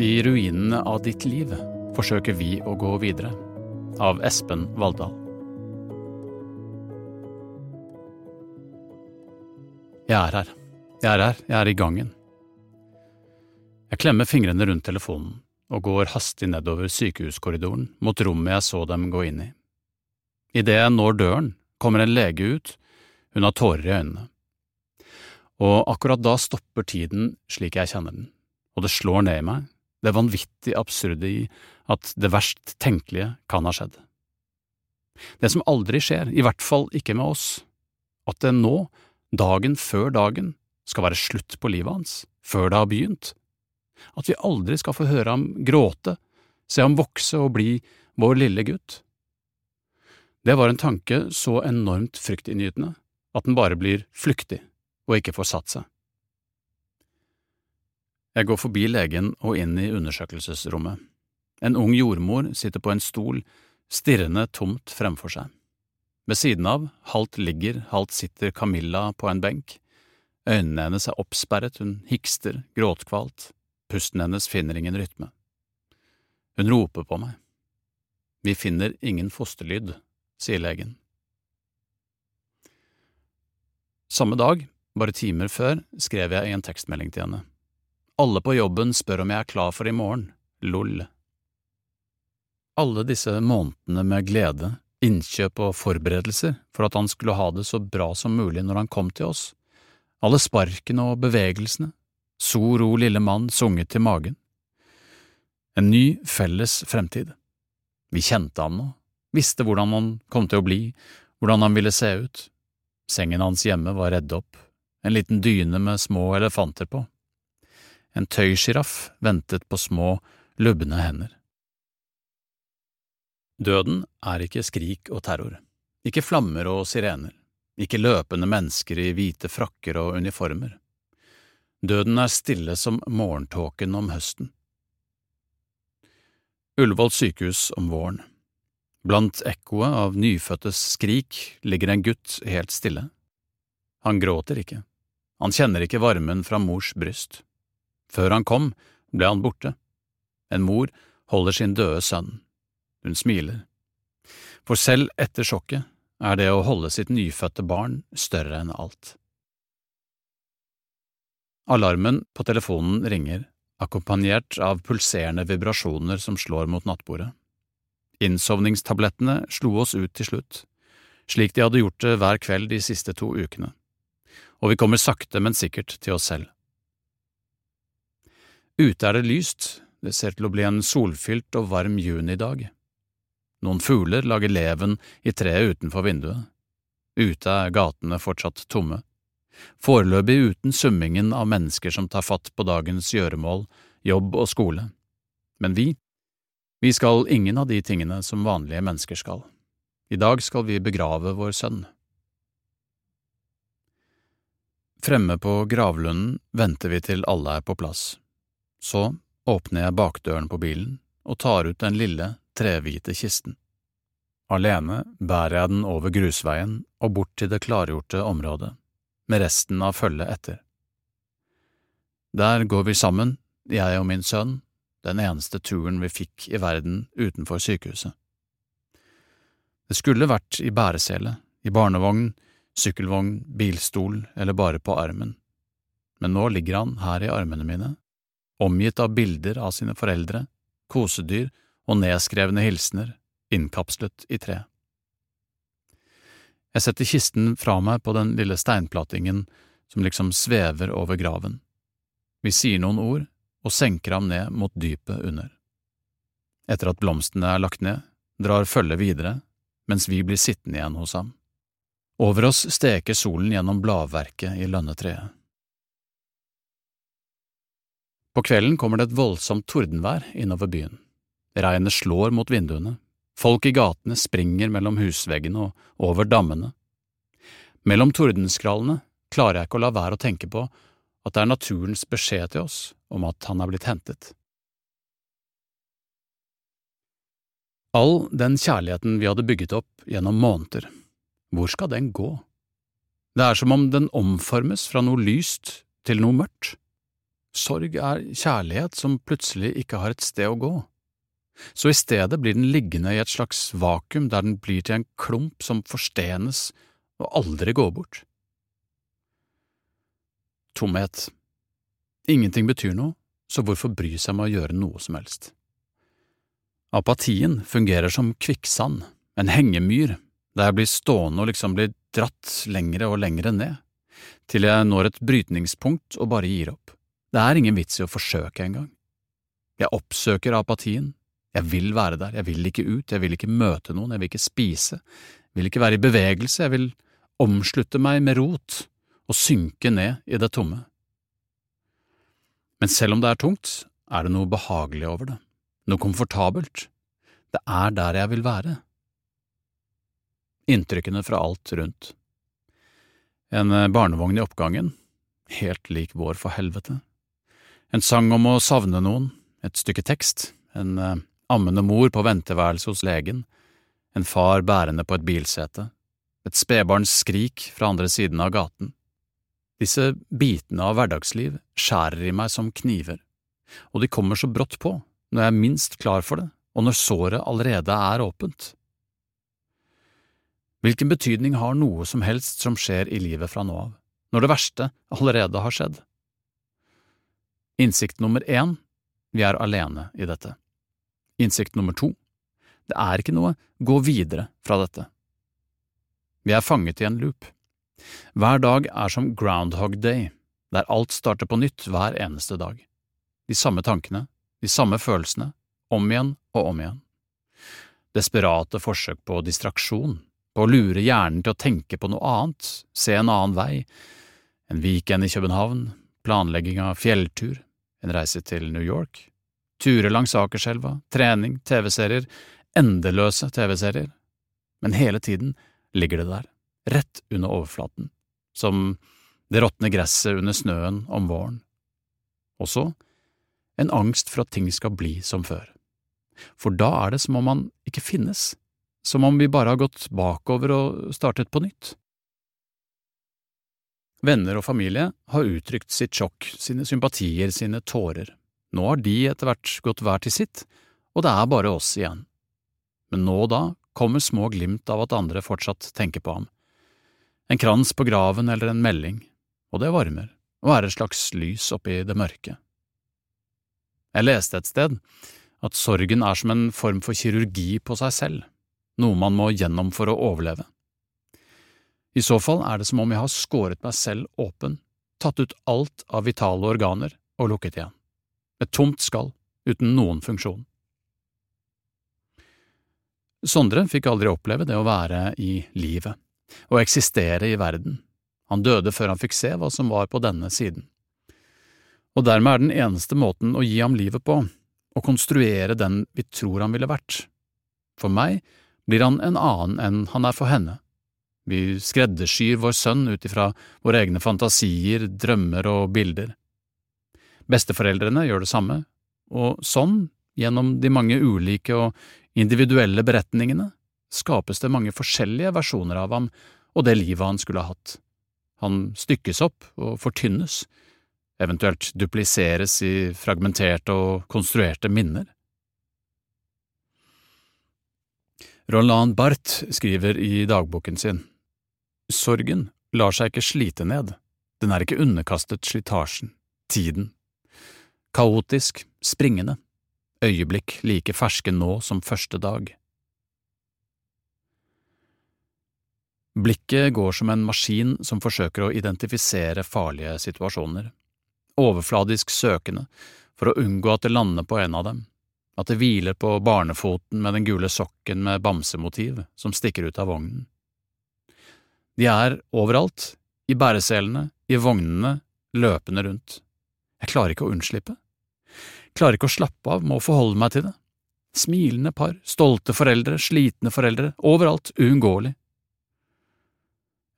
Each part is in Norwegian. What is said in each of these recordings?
I ruinene av ditt liv forsøker vi å gå videre, av Espen Valldal. Jeg er her, jeg er her, jeg er i gangen. Jeg klemmer fingrene rundt telefonen og går hastig nedover sykehuskorridoren mot rommet jeg så dem gå inn i. Idet jeg når døren, kommer en lege ut, hun har tårer i øynene. Og akkurat da stopper tiden slik jeg kjenner den, og det slår ned i meg, det vanvittig absurde i at det verst tenkelige kan ha skjedd. Det som aldri skjer, i hvert fall ikke med oss, at det nå, dagen før dagen, skal være slutt på livet hans, før det har begynt, at vi aldri skal få høre ham gråte, se ham vokse og bli vår lille gutt. Det var en tanke så enormt fryktinngytende at den bare blir flyktig og ikke får satt seg. Jeg går forbi legen og inn i undersøkelsesrommet. En ung jordmor sitter på en stol, stirrende tomt fremfor seg. Ved siden av, halvt ligger, halvt sitter Camilla på en benk. Øynene hennes er oppsperret, hun hikster, gråtkvalt, pusten hennes finner ingen rytme. Hun roper på meg. Vi finner ingen fosterlyd, sier legen. Samme dag, bare timer før, skrev jeg i en tekstmelding til henne. Alle på jobben spør om jeg er klar for i morgen, lol. Alle disse månedene med glede, innkjøp og forberedelser for at han skulle ha det så bra som mulig når han kom til oss, alle sparkene og bevegelsene, so ro lille mann sunget til magen. En ny, felles fremtid. Vi kjente ham nå, visste hvordan han kom til å bli, hvordan han ville se ut. Sengen hans hjemme var redd opp, en liten dyne med små elefanter på. En tøysjiraff ventet på små, lubne hender. Døden er ikke skrik og terror, ikke flammer og sirener, ikke løpende mennesker i hvite frakker og uniformer. Døden er stille som morgentåken om høsten. Ullevål sykehus om våren. Blant ekkoet av nyfødtes skrik ligger en gutt helt stille. Han gråter ikke, han kjenner ikke varmen fra mors bryst. Før han kom, ble han borte. En mor holder sin døde sønn. Hun smiler. For selv etter sjokket er det å holde sitt nyfødte barn større enn alt. Alarmen på telefonen ringer, akkompagnert av pulserende vibrasjoner som slår mot nattbordet. Innsovningstablettene slo oss ut til slutt, slik de hadde gjort det hver kveld de siste to ukene, og vi kommer sakte, men sikkert til oss selv. Ute er det lyst, det ser til å bli en solfylt og varm junidag. Noen fugler lager leven i treet utenfor vinduet. Ute er gatene fortsatt tomme. Foreløpig uten summingen av mennesker som tar fatt på dagens gjøremål, jobb og skole. Men vi, vi skal ingen av de tingene som vanlige mennesker skal. I dag skal vi begrave vår sønn. Fremme på gravlunden venter vi til alle er på plass. Så åpner jeg bakdøren på bilen og tar ut den lille, trehvite kisten. Alene bærer jeg den over grusveien og bort til det klargjorte området, med resten av følget etter. Der går vi sammen, jeg og min sønn, den eneste turen vi fikk i verden utenfor sykehuset. Det skulle vært i bæresele, i barnevogn, sykkelvogn, bilstol eller bare på armen, men nå ligger han her i armene mine omgitt av bilder av sine foreldre, kosedyr og nedskrevne hilsener, innkapslet i tre. Jeg setter kisten fra meg på den lille steinplatingen som liksom svever over graven. Vi sier noen ord og senker ham ned mot dypet under. Etter at blomstene er lagt ned, drar følget videre, mens vi blir sittende igjen hos ham. Over oss steker solen gjennom bladverket i lønnetreet. På kvelden kommer det et voldsomt tordenvær innover byen. Regnet slår mot vinduene. Folk i gatene springer mellom husveggene og over dammene. Mellom tordenskrallene klarer jeg ikke å la være å tenke på at det er naturens beskjed til oss om at han er blitt hentet. All den kjærligheten vi hadde bygget opp gjennom måneder, hvor skal den gå? Det er som om den omformes fra noe lyst til noe mørkt. Sorg er kjærlighet som plutselig ikke har et sted å gå. Så i stedet blir den liggende i et slags vakuum der den blir til en klump som forstenes og aldri går bort. Tomhet. Ingenting betyr noe, så hvorfor bry seg med å gjøre noe som helst? Apatien fungerer som kvikksand, en hengemyr, der jeg blir stående og liksom blir dratt lengre og lengre ned, til jeg når et brytningspunkt og bare gir opp. Det er ingen vits i å forsøke engang. Jeg oppsøker apatien, jeg vil være der, jeg vil ikke ut, jeg vil ikke møte noen, jeg vil ikke spise, jeg vil ikke være i bevegelse, jeg vil omslutte meg med rot og synke ned i det tomme. Men selv om det er tungt, er det noe behagelig over det, noe komfortabelt. Det er der jeg vil være. Inntrykkene fra alt rundt. En barnevogn i oppgangen, helt lik vår for helvete. En sang om å savne noen, et stykke tekst, en eh, ammende mor på venteværelset hos legen, en far bærende på et bilsete, et spedbarns skrik fra andre siden av gaten. Disse bitene av hverdagsliv skjærer i meg som kniver, og de kommer så brått på, når jeg er minst klar for det, og når såret allerede er åpent. Hvilken betydning har noe som helst som skjer i livet fra nå av, når det verste allerede har skjedd? Innsikt nummer én – vi er alene i dette. Innsikt nummer to – det er ikke noe gå videre fra dette. Vi er fanget i en loop. Hver dag er som Groundhog Day, der alt starter på nytt hver eneste dag. De samme tankene, de samme følelsene, om igjen og om igjen. Desperate forsøk på distraksjon, på å lure hjernen til å tenke på noe annet, se en annen vei, en weekend i København, planlegging av fjelltur, en reise til New York, turer langs Akerselva, trening, TV-serier, endeløse TV-serier. Men hele tiden ligger det der, rett under overflaten, som det råtne gresset under snøen om våren. Og så en angst for at ting skal bli som før. For da er det som om man ikke finnes, som om vi bare har gått bakover og startet på nytt. Venner og familie har uttrykt sitt sjokk, sine sympatier, sine tårer. Nå har de etter hvert gått hver til sitt, og det er bare oss igjen. Men nå og da kommer små glimt av at andre fortsatt tenker på ham. En krans på graven eller en melding, og det varmer, og er et slags lys oppi det mørke. Jeg leste et sted at sorgen er som en form for kirurgi på seg selv, noe man må gjennom for å overleve. I så fall er det som om jeg har skåret meg selv åpen, tatt ut alt av vitale organer og lukket igjen. Et tomt skall, uten noen funksjon. Sondre fikk aldri oppleve det å være i livet, å eksistere i verden. Han døde før han fikk se hva som var på denne siden. Og dermed er den eneste måten å gi ham livet på, å konstruere den vi tror han ville vært. For meg blir han en annen enn han er for henne vi skreddersyr vår sønn ut ifra våre egne fantasier, drømmer og bilder. Besteforeldrene gjør det samme, og sånn, gjennom de mange ulike og individuelle beretningene, skapes det mange forskjellige versjoner av ham og det livet han skulle ha hatt. Han stykkes opp og fortynnes, eventuelt dupliseres i fragmenterte og konstruerte minner. Roland Barth skriver i dagboken sin Sorgen lar seg ikke slite ned, den er ikke underkastet slitasjen, tiden. Kaotisk, springende, øyeblikk like ferske nå som første dag. Blikket går som en maskin som forsøker å identifisere farlige situasjoner, overfladisk søkende for å unngå at det lander på en av dem, at det hviler på barnefoten med den gule sokken med bamsemotiv som stikker ut av vognen. De er overalt, i bæreselene, i vognene, løpende rundt. Jeg klarer ikke å unnslippe. Klarer ikke å slappe av med å forholde meg til det. Smilende par, stolte foreldre, slitne foreldre, overalt, uunngåelig.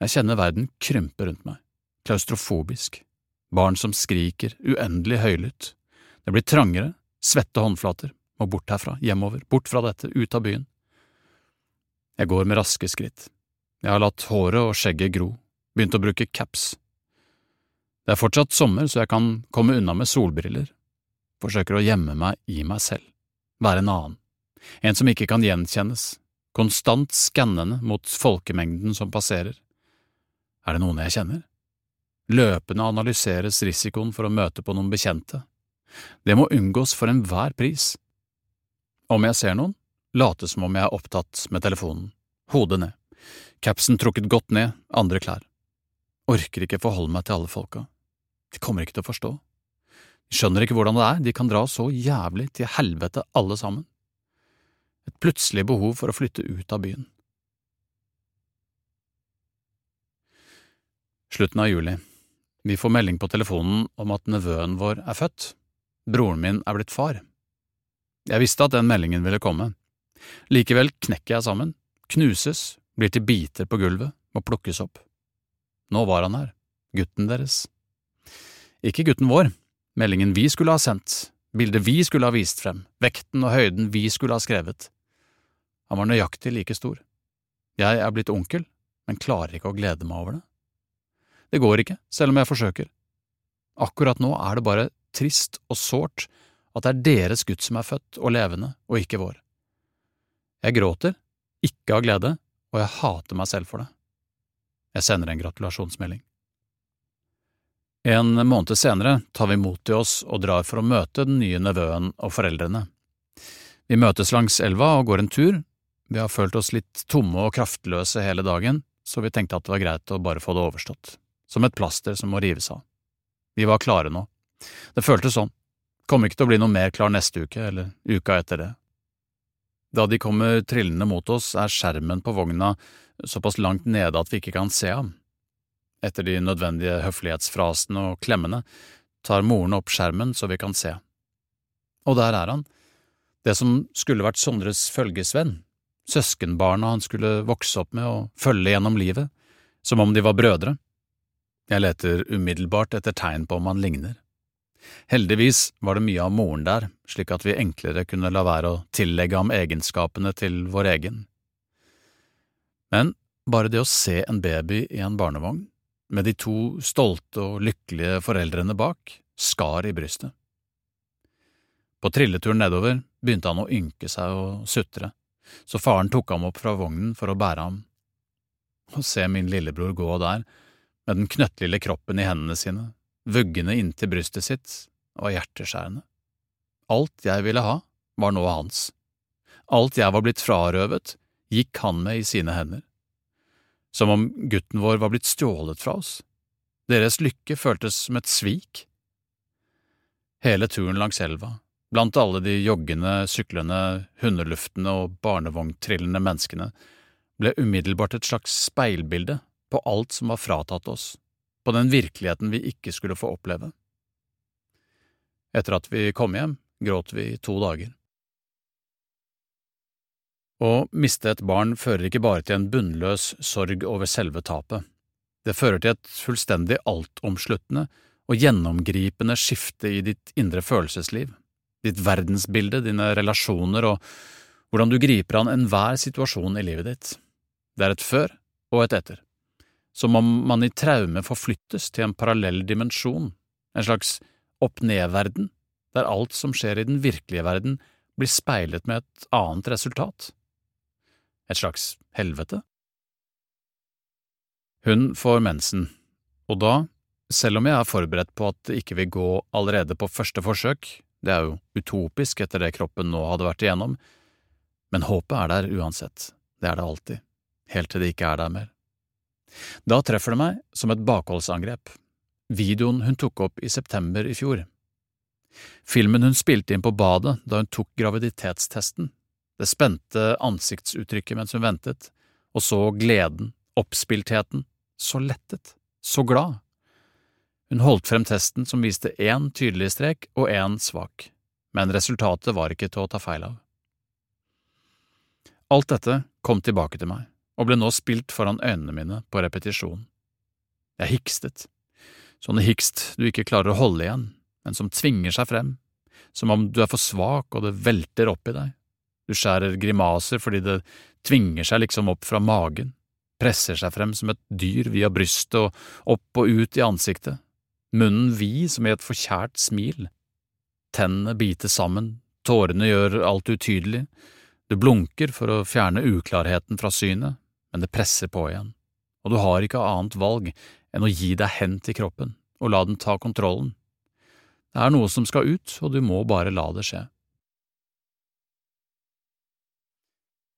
Jeg kjenner verden krympe rundt meg, klaustrofobisk, barn som skriker, uendelig høylytt. Det blir trangere, svette håndflater, må bort herfra, hjemover, bort fra dette, ut av byen. Jeg går med raske skritt, Jeg har latt håret og skjegget gro, begynt å bruke caps. Det er fortsatt sommer, så jeg kan komme unna med solbriller. Forsøker å gjemme meg i meg selv, være en annen, en som ikke kan gjenkjennes, konstant skannende mot folkemengden som passerer. Er det noen jeg kjenner? Løpende analyseres risikoen for å møte på noen bekjente. Det må unngås for enhver pris. Om jeg ser noen, late som om jeg er opptatt med telefonen, hodet ned, capsen trukket godt ned, andre klær. Orker ikke forholde meg til alle folka. De kommer ikke til å forstå. De skjønner ikke hvordan det er, de kan dra så jævlig til helvete alle sammen. Et plutselig behov for å flytte ut av byen. Slutten av juli. Vi får melding på telefonen om at nevøen vår er født. Broren min er blitt far. Jeg visste at den meldingen ville komme. Likevel knekker jeg sammen, knuses, blir til biter på gulvet og plukkes opp. Nå var han her, gutten deres. Ikke gutten vår, meldingen vi skulle ha sendt, bildet vi skulle ha vist frem, vekten og høyden vi skulle ha skrevet. Han var nøyaktig like stor. Jeg er blitt onkel, men klarer ikke å glede meg over det. Det går ikke, selv om jeg forsøker. Akkurat nå er det bare trist og sårt at det er deres gutt som er født og levende, og ikke vår. Jeg gråter, ikke av glede, og jeg hater meg selv for det. Jeg sender en gratulasjonsmelding. En måned senere tar vi mot til oss og drar for å møte den nye nevøen og foreldrene. Vi møtes langs elva og går en tur. Vi har følt oss litt tomme og kraftløse hele dagen, så vi tenkte at det var greit å bare få det overstått, som et plaster som må rives av. Vi var klare nå. Det føltes sånn. Kommer ikke til å bli noe mer klar neste uke eller uka etter det. Da de kommer trillende mot oss, er skjermen på vogna såpass langt nede at vi ikke kan se ham. Etter de nødvendige høflighetsfrasene og klemmene tar moren opp skjermen så vi kan se. Og der er han, det som skulle vært Sondres følgesvenn, søskenbarna han skulle vokse opp med og følge gjennom livet, som om de var brødre. Jeg leter umiddelbart etter tegn på om han ligner. Heldigvis var det mye av moren der, slik at vi enklere kunne la være å tillegge ham egenskapene til vår egen. Men bare det å se en baby i en barnevogn, med de to stolte og lykkelige foreldrene bak, skar i brystet. På trilleturen nedover begynte han å ynke seg og sutre, så faren tok ham opp fra vognen for å bære ham. Å se min lillebror gå der, med den knøttlille kroppen i hendene sine, vuggende inntil brystet sitt, var hjerteskjærende. Alt jeg ville ha, var nå hans. Alt jeg var blitt frarøvet, gikk han med i sine hender som om gutten vår var blitt stjålet fra oss. Deres lykke føltes som et svik. Hele turen langs elva, blant alle de joggende, syklende, hundeluftende og barnevogntrillende menneskene, ble umiddelbart et slags speilbilde på alt som var fratatt oss, på den virkeligheten vi ikke skulle få oppleve. Etter at vi kom hjem, gråt vi i to dager. Å miste et barn fører ikke bare til en bunnløs sorg over selve tapet. Det fører til et fullstendig altomsluttende og gjennomgripende skifte i ditt indre følelsesliv, ditt verdensbilde, dine relasjoner og hvordan du griper an enhver situasjon i livet ditt. Det er et før og et etter, som om man i traume forflyttes til en parallell dimensjon, en slags opp-ned-verden, der alt som skjer i den virkelige verden, blir speilet med et annet resultat. Et slags helvete? Hun får mensen, og da, selv om jeg er forberedt på at det ikke vil gå allerede på første forsøk, det er jo utopisk etter det kroppen nå hadde vært igjennom, men håpet er der uansett, det er det alltid, helt til det ikke er der mer. Da treffer det meg som et bakholdsangrep, videoen hun tok opp i september i fjor. Filmen hun spilte inn på badet da hun tok graviditetstesten, det spente ansiktsuttrykket mens hun ventet, og så gleden, oppspiltheten, så lettet, så glad. Hun holdt frem testen som viste én tydelig strek og én svak, men resultatet var ikke til å ta feil av. Alt dette kom tilbake til meg, og ble nå spilt foran øynene mine på repetisjon. Jeg hikstet, sånne hikst du ikke klarer å holde igjen, men som tvinger seg frem, som om du er for svak og det velter opp i deg. Du skjærer grimaser fordi det tvinger seg liksom opp fra magen, presser seg frem som et dyr via brystet og opp og ut i ansiktet, munnen vid som i et forkjært smil. Tennene bites sammen, tårene gjør alt utydelig, du blunker for å fjerne uklarheten fra synet, men det presser på igjen, og du har ikke annet valg enn å gi deg hen til kroppen og la den ta kontrollen. Det er noe som skal ut, og du må bare la det skje.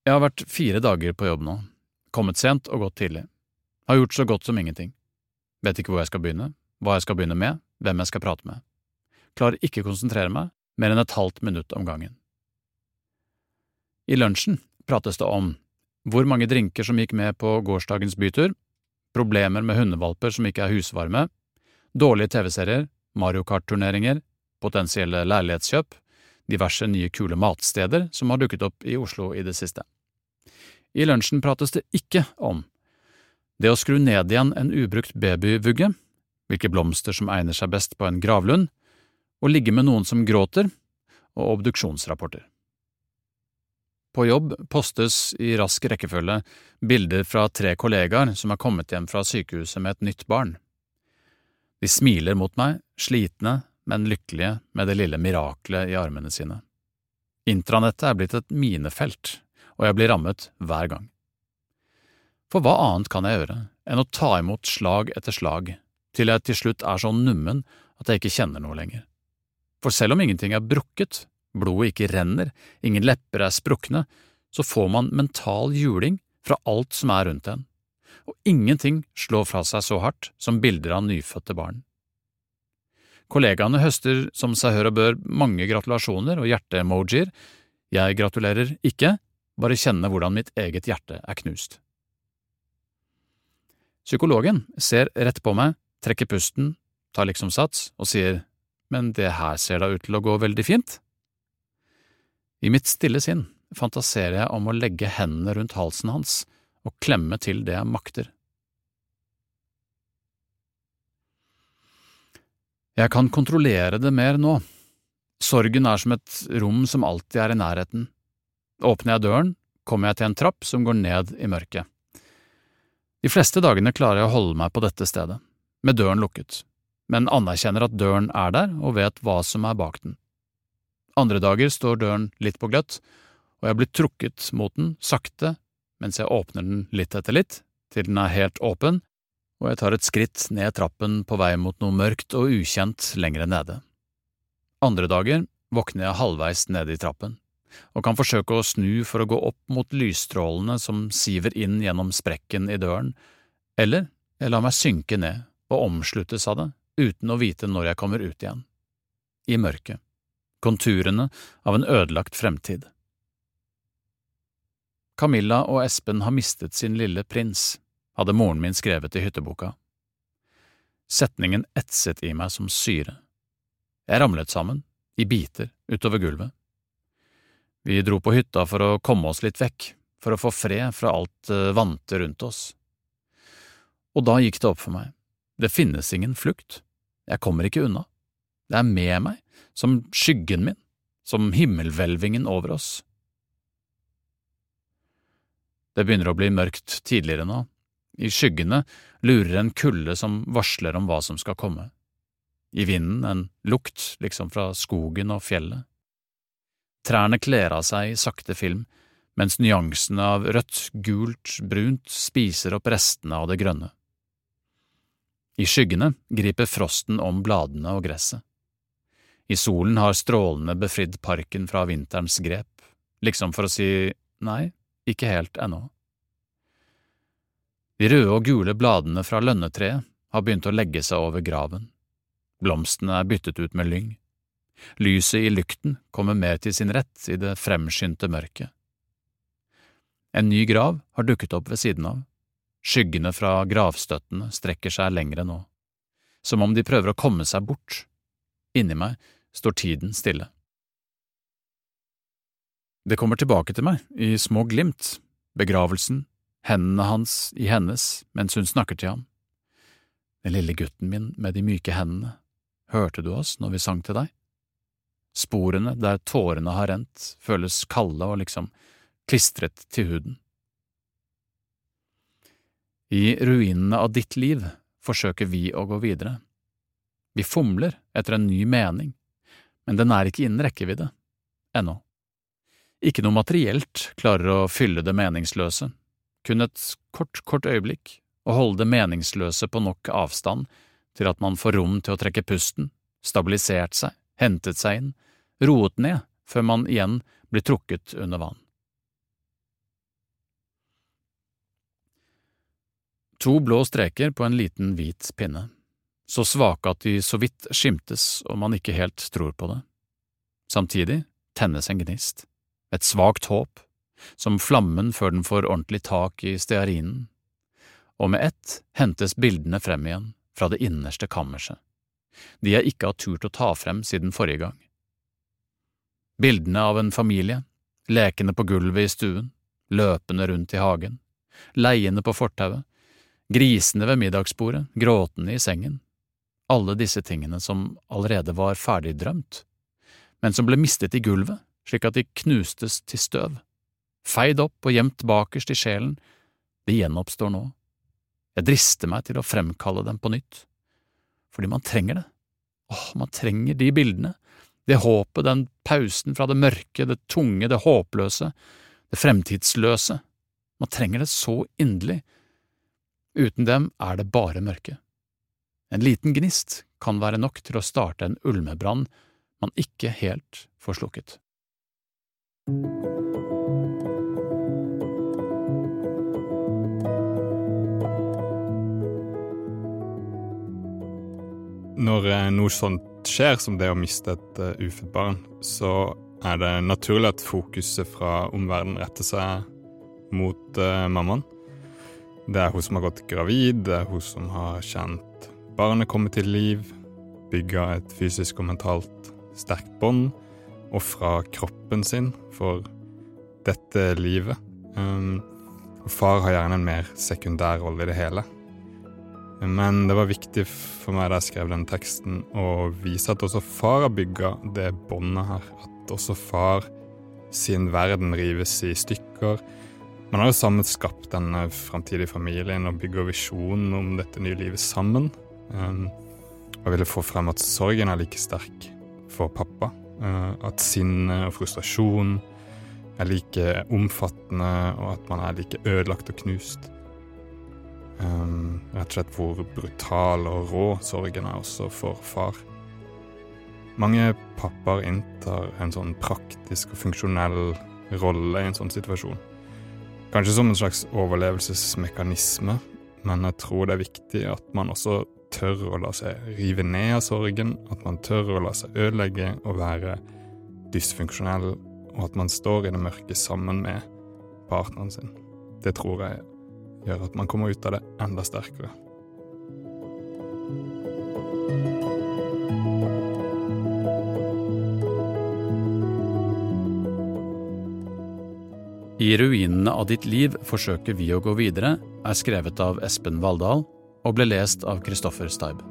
Jeg har vært fire dager på jobb nå, kommet sent og gått tidlig, har gjort så godt som ingenting, vet ikke hvor jeg skal begynne, hva jeg skal begynne med, hvem jeg skal prate med, klarer ikke konsentrere meg mer enn et halvt minutt om gangen. I lunsjen prates det om hvor mange drinker som gikk med på gårsdagens bytur, problemer med hundevalper som ikke er husvarme, dårlige TV-serier, Mario Kart-turneringer, potensielle leilighetskjøp, diverse nye kule matsteder som har dukket opp i Oslo i det siste. I lunsjen prates det ikke om det å skru ned igjen en ubrukt babyvugge, hvilke blomster som egner seg best på en gravlund, å ligge med noen som gråter, og obduksjonsrapporter. På jobb postes i rask rekkefølge bilder fra tre kollegaer som har kommet hjem fra sykehuset med et nytt barn. De smiler mot meg, slitne, men lykkelige med det lille miraklet i armene sine. Intranettet er blitt et minefelt, og jeg blir rammet hver gang. For hva annet kan jeg gjøre enn å ta imot slag etter slag, til jeg til slutt er så nummen at jeg ikke kjenner noe lenger? For selv om ingenting er brukket, blodet ikke renner, ingen lepper er sprukne, så får man mental juling fra alt som er rundt en, og ingenting slår fra seg så hardt som bilder av nyfødte barn. Kollegaene høster som seg hør og bør mange gratulasjoner og hjerte-emojier, jeg gratulerer ikke, bare kjenne hvordan mitt eget hjerte er knust. Psykologen ser rett på meg, trekker pusten, tar liksom sats og sier men det her ser da ut til å gå veldig fint. I mitt stille sinn fantaserer jeg om å legge hendene rundt halsen hans og klemme til det jeg makter. Jeg kan kontrollere det mer nå. Sorgen er som et rom som alltid er i nærheten, Åpner jeg døren, kommer jeg til en trapp som går ned i mørket. De fleste dagene klarer jeg å holde meg på dette stedet, med døren lukket, men anerkjenner at døren er der og vet hva som er bak den. Andre dager står døren litt på gløtt, og jeg blir trukket mot den sakte mens jeg åpner den litt etter litt, til den er helt åpen, og jeg tar et skritt ned trappen på vei mot noe mørkt og ukjent lengre nede. Andre dager våkner jeg halvveis nede i trappen og kan forsøke å snu for å gå opp mot lysstrålene som siver inn gjennom sprekken i døren, eller jeg lar meg synke ned og omsluttes av det uten å vite når jeg kommer ut igjen. I mørket. Konturene av en ødelagt fremtid. Camilla og Espen har mistet sin lille prins, hadde moren min skrevet i hytteboka. Setningen etset i meg som syre. Jeg ramlet sammen, i biter, utover gulvet. Vi dro på hytta for å komme oss litt vekk, for å få fred fra alt eh, vante rundt oss. Og da gikk det opp for meg, det finnes ingen flukt, jeg kommer ikke unna, det er med meg, som skyggen min, som himmelhvelvingen over oss. Det begynner å bli mørkt tidligere nå, i skyggene lurer en kulde som varsler om hva som skal komme. I vinden en lukt, liksom fra skogen og fjellet. Trærne kler av seg i sakte film, mens nyansene av rødt, gult, brunt spiser opp restene av det grønne. I skyggene griper frosten om bladene og gresset. I solen har strålene befridd parken fra vinterens grep, liksom for å si nei, ikke helt ennå. De røde og gule bladene fra lønnetreet har begynt å legge seg over graven. Blomstene er byttet ut med lyng. Lyset i lykten kommer mer til sin rett i det fremskynte mørket. En ny grav har dukket opp ved siden av. Skyggene fra gravstøttene strekker seg lengre nå, som om de prøver å komme seg bort. Inni meg står tiden stille. Det kommer tilbake til meg, i små glimt, begravelsen, hendene hans i hennes mens hun snakker til ham. Den lille gutten min med de myke hendene, hørte du oss når vi sang til deg? Sporene der tårene har rent, føles kalde og liksom klistret til huden. I ruinene av ditt liv forsøker vi å gå videre. Vi fomler etter en ny mening, men den er ikke innen rekkevidde, ennå. Ikke noe materielt klarer å fylle det meningsløse, kun et kort, kort øyeblikk, å holde det meningsløse på nok avstand til at man får rom til å trekke pusten, stabilisert seg, hentet seg inn, roet ned før man igjen blir trukket under vann. To blå streker på en liten hvit pinne, så svake at de så vidt skimtes og man ikke helt tror på det. Samtidig tennes en gnist, et svakt håp, som flammen før den får ordentlig tak i stearinen, og med ett hentes bildene frem igjen fra det innerste kammerset, de jeg ikke har turt å ta frem siden forrige gang. Bildene av en familie, lekende på gulvet i stuen, løpende rundt i hagen, leiende på fortauet, grisene ved middagsbordet, gråtende i sengen, alle disse tingene som allerede var ferdigdrømt, men som ble mistet i gulvet slik at de knustes til støv, feid opp og gjemt bakerst i sjelen, de gjenoppstår nå. Jeg drister meg til å fremkalle dem på nytt, fordi man trenger det. Åh, man trenger de bildene, det håpet, den pausen fra det mørke, det tunge, det håpløse, det fremtidsløse. Man trenger det så inderlig. Uten dem er det bare mørke. En liten gnist kan være nok til å starte en ulmebrann man ikke helt får slukket. Når eh, noe sånt skjer, som det å miste et uh, ufødt barn, så er det naturlig at fokuset fra omverdenen retter seg mot uh, mammaen. Det er hun som har gått gravid, det er hun som har kjent barnet kommer til liv, bygger et fysisk og mentalt sterkt bånd, og fra kroppen sin for dette livet. Um, far har gjerne en mer sekundær rolle i det hele. Men det var viktig for meg da jeg skrev den teksten, å vise at også far har bygga det båndet her. At også far sin verden rives i stykker. Man har jo sammen skapt denne framtidige familien og bygger visjonen om dette nye livet sammen. Um, og ville få frem at sorgen er like sterk for pappa. Uh, at sinne og frustrasjon er like omfattende, og at man er like ødelagt og knust. Um, rett og slett hvor brutal og rå sorgen er også for far. Mange pappaer inntar en sånn praktisk og funksjonell rolle i en sånn situasjon. Kanskje som en slags overlevelsesmekanisme, men jeg tror det er viktig at man også tør å la seg rive ned av sorgen, at man tør å la seg ødelegge og være dysfunksjonell, og at man står i det mørke sammen med partneren sin. Det tror jeg gjør at man kommer ut av det enda sterkere. I ruinene av ditt liv forsøker vi å gå videre er skrevet av Espen Valldal og ble lest av Kristoffer Staib.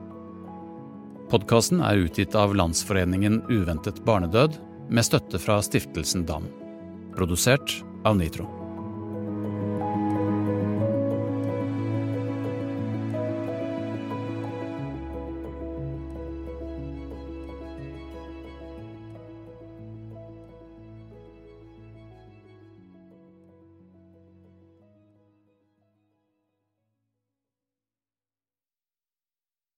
Podkasten er utgitt av Landsforeningen uventet barnedød med støtte fra Stiftelsen DAM. Produsert av Nitro.